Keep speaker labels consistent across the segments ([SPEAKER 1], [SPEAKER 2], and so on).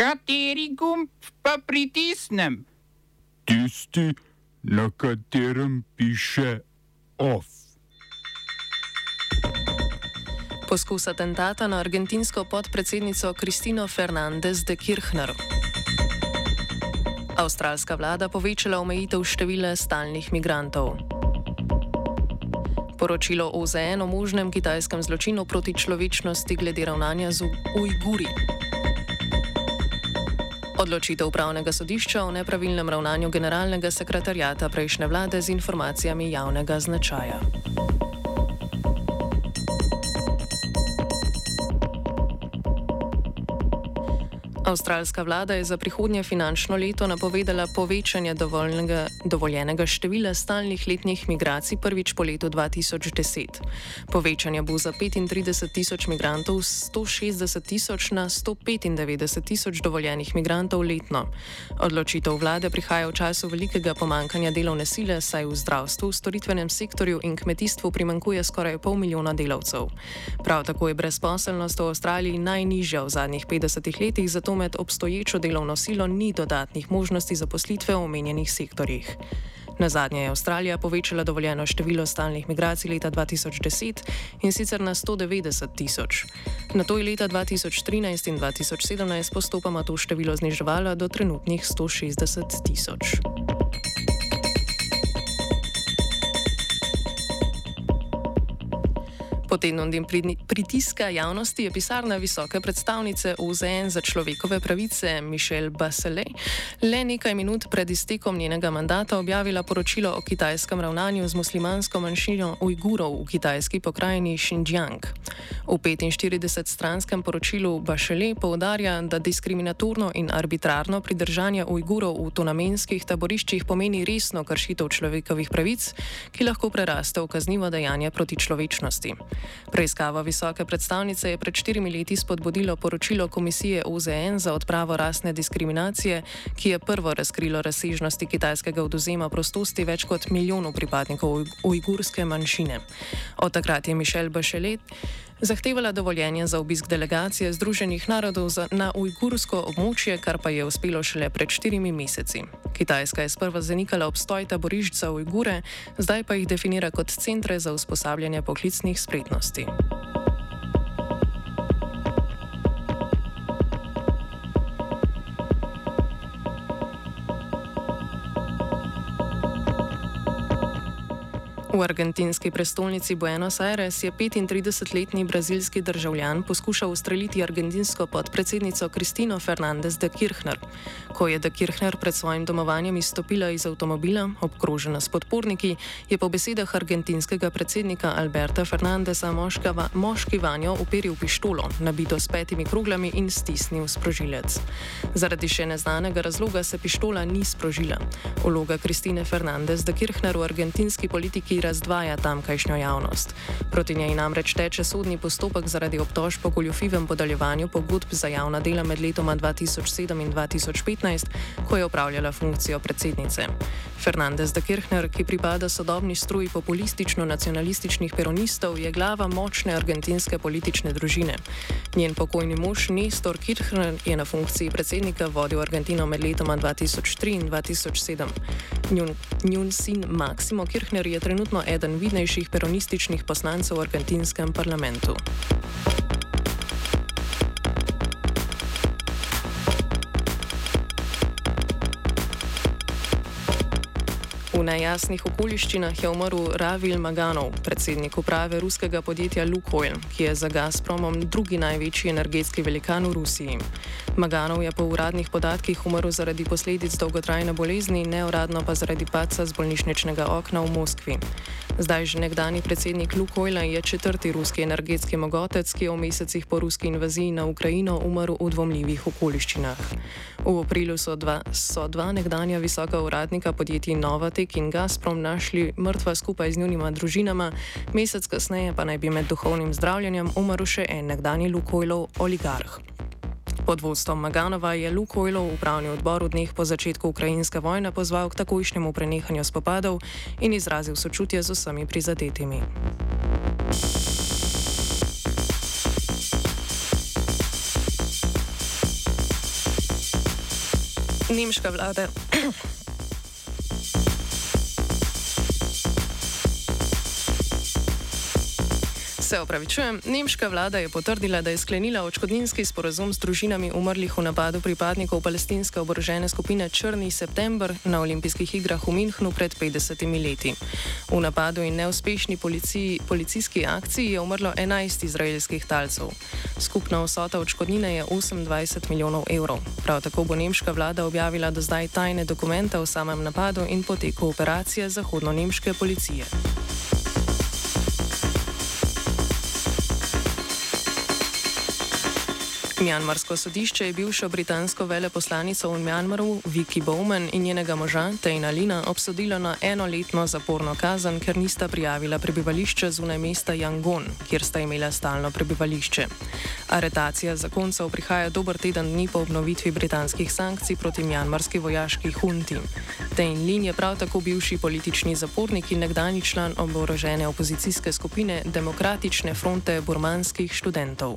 [SPEAKER 1] Kateri gumb pa pritisnem?
[SPEAKER 2] Tisti, na katerem piše OF.
[SPEAKER 3] Poskus atentata na argentinsko podpredsednico Kristino Fernandez de Kirchner. Avstralska vlada povečala omejitev števila stalnih migrantov. Poročilo OZN o možnem kitajskem zločinu proti človečnosti glede ravnanja z Ujguri. Odločitev upravnega sodišča o nepravilnem ravnanju generalnega sekretarjata prejšnje vlade z informacijami javnega značaja. Avstralska vlada je za prihodnje finančno leto napovedala povečanje dovoljenega števila stalnih letnih migracij prvič po letu 2010. Povečanje bo za 35 tisoč migrantov z 160 tisoč na 195 tisoč dovoljenih migrantov letno. Odločitev vlade prihaja v času velikega pomankanja delovne sile, saj v zdravstvu, storitvenem sektorju in kmetijstvu primankuje skoraj pol milijona delavcev. Prav tako je brezposelnost v Avstraliji najnižja v zadnjih 50 letih, zato med obstoječo delovno silo ni dodatnih možnosti zaposlitve v omenjenih sektorjih. Na zadnje je Avstralija povečala dovoljeno število stalnih migracij leta 2010 in sicer na 190 tisoč. Na to je leta 2013 in 2017 postopoma to število zniževala do trenutnih 160 tisoč. Po tednu dni pritiska javnosti je pisarna visoke predstavnice OZN za človekove pravice Mišel Bachelet le nekaj minut pred iztekom njenega mandata objavila poročilo o kitajskem ravnanju z muslimansko manjšino Ujgurov v kitajski pokrajini Xinjiang. V 45-stranskem poročilu Bachelet poudarja, da diskriminatorno in arbitrarno pridržanje Ujgurov v tonamenskih taboriščih pomeni resno kršitev človekovih pravic, ki lahko preraste v kaznivo dejanje proti človečnosti. Preiskava visoke predstavnice je pred štirimi leti spodbudilo poročilo Komisije OZN za odpravo rasne diskriminacije, ki je prvo razkrilo razsežnosti kitajskega oduzema prostosti več kot milijonu pripadnikov ujgurske manjšine. Od takrat je Mišel Bachelet zahtevala dovoljenje za obisk delegacije Združenih narodov na ujgursko območje, kar pa je uspelo šele pred štirimi meseci. Kitajska je sprva zanikala obstoj taborišč za ujgure, zdaj pa jih definira kot centre za usposabljanje poklicnih spretnosti. V argentinski prestolnici Buenos Aires je 35-letni brazilski državljan poskušal ustreliti argentinsko podpredsednico Kristino Fernandez de Kirchner. Ko je de Kirchner pred svojim domovanjem izstopila iz avtomobila, obkrožena s podporniki, je po besedah argentinskega predsednika Alberta Fernandeza moškava, moški vanjo uperil pištolo, nabito s petimi kroglami in stisnil sprožilec. Zaradi še neznanega razloga se pištola ni sprožila. Vloga Kristine Fernandez de Kirchner v argentinski politiki razdvaja tamkajšnjo javnost. Proti njej namreč teče sodni postopek zaradi obtožb po goljofivem podaljevanju pogodb za javna dela med letoma 2007 in 2015, ko je upravljala funkcijo predsednice. Fernandez de Kirchner, ki pripada sodobni struji populistično-nacionalističnih peronistov, je glava močne argentinske politične družine. Njen pokojni mož Nestor Kirchner je na funkciji predsednika vodil Argentino med letoma 2003 in 2007. Njun, njun sin Maksimo Kirchner je trenutno eden vidnejših peronističnih poslancev v argentinskem parlamentu. V nejasnih okoliščinah je umrl Ravil Maganov, predsednik uprave ruskega podjetja Lukoil, ki je za Gazpromom drugi največji energetski velikan v Rusiji. Maganov je po uradnih podatkih umrl zaradi posledic dolgotrajne bolezni, neuradno pa zaradi paca z bolnišničnega okna v Moskvi. Zdaj že nekdani predsednik Lukoila je četrti ruski energetski mogotec, ki je v mesecih po ruski invaziji na Ukrajino umrl v dvomljivih okoliščinah. V aprilu so dva, so dva nekdanja visoka uradnika podjetij Nova Tek in Gazprom našli mrtva skupaj z njunima družinama, mesec kasneje pa naj bi med duhovnim zdravljenjem umrl še en nekdani Lukoilov oligarh. Pod vodstvom Maganova je Lukoilov upravni odbor v dneh po začetku ukrajinske vojne pozval k takojšnjemu prenehanju spopadov in izrazil sočutje z vsemi prizadetimi. Nemška vlada. Se opravičujem, nemška vlada je potrdila, da je sklenila očkodninski sporozum s družinami umrlih v napadu pripadnikov palestinske oborožene skupine Črni september na olimpijskih igrah v Minhnu pred 50 leti. V napadu in neuspešni policiji, policijski akciji je umrlo 11 izraelskih talcev. Skupna vsota očkodnine je 28 milijonov evrov. Prav tako bo nemška vlada objavila do zdaj tajne dokumente o samem napadu in poteku operacije zahodno-nemške policije. Mjanmarsko sodišče je bivšo britansko veleposlanico v Mjanmaru, Viki Bowman in njenega moža, Tejna Lina, obsodilo na enoletno zaporno kazen, ker nista prijavila prebivališča zunaj mesta Yangon, kjer sta imela stalno prebivališče. Aretacija zakoncev prihaja dober teden dni po obnovitvi britanskih sankcij proti mjanmarski vojaški hunti. Tejn Lin je prav tako bivši politični zapornik in nekdani član oborožene opozicijske skupine Demokratične fronte burmanskih študentov.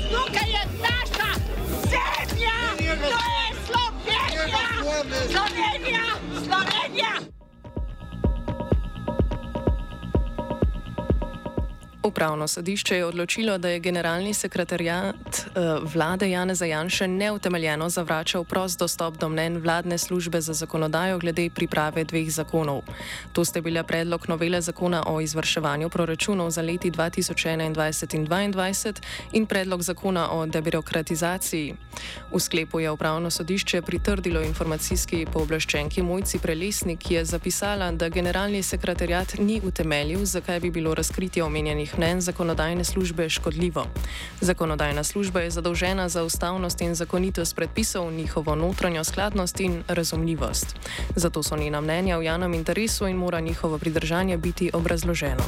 [SPEAKER 4] Slovenija,
[SPEAKER 3] Upravno sodišče je odločilo, da je generalni sekretarjat eh, vlade Janeza Janše neutemeljeno zavračal prost dostop do mnen vladne službe za zakonodajo glede priprave dveh zakonov. To ste bila predlog novele zakona o izvrševanju proračunov za leti 2021 in 2022 in predlog zakona o debirokratizaciji. V sklepu je upravno sodišče pritrdilo informacijski pooblaščenki Mojci Prelesnik, ki je zapisala, da generalni sekretarjat ni utemeljil, zakaj bi bilo razkritje omenjenih mnen zakonodajne službe škodljivo. Zakonodajna služba je zadolžena za ustavnost in zakonitost predpisov, njihovo notranjo skladnost in razumljivost. Zato so njena mnenja v javnem interesu in mora njihovo pridržanje biti obrazloženo.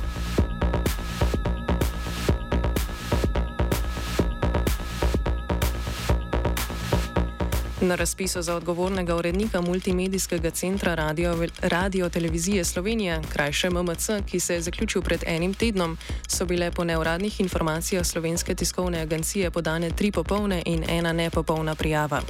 [SPEAKER 3] Na razpisu za odgovornega urednika multimedijskega centra Radio, Radio Televizije Slovenije, krajše MMC, ki se je zaključil pred enim tednom, so bile po neuradnih informacijah slovenske tiskovne agencije podane tri popolne in ena nepopolna prijava.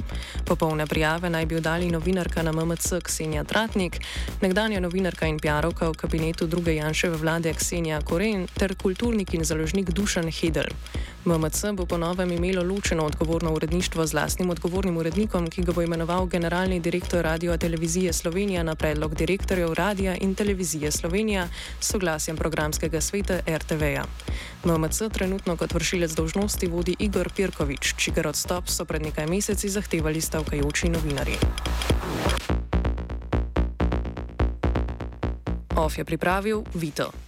[SPEAKER 3] Popolne prijave naj bi dali novinarka na MMC Ksenija Tratnik, nekdanja novinarka in pjarovka v kabinetu druge Janševe vlade Ksenija Koren ter kulturnik in založnik Dušan Hedel. MMC bo po novem imelo ločeno odgovorno uredništvo z lastnim odgovornim urednikom, ki ga bo imenoval generalni direktor Radio Televizije Slovenija na predlog direktorjev Radia in Televizije Slovenija s soglasjem programskega sveta RTV-ja. MMC trenutno kot vršilec dolžnosti vodi Igor Pirkovič, čigar odstop so pred nekaj meseci zahtevali stavkajoči novinari. OF je pripravil Vito.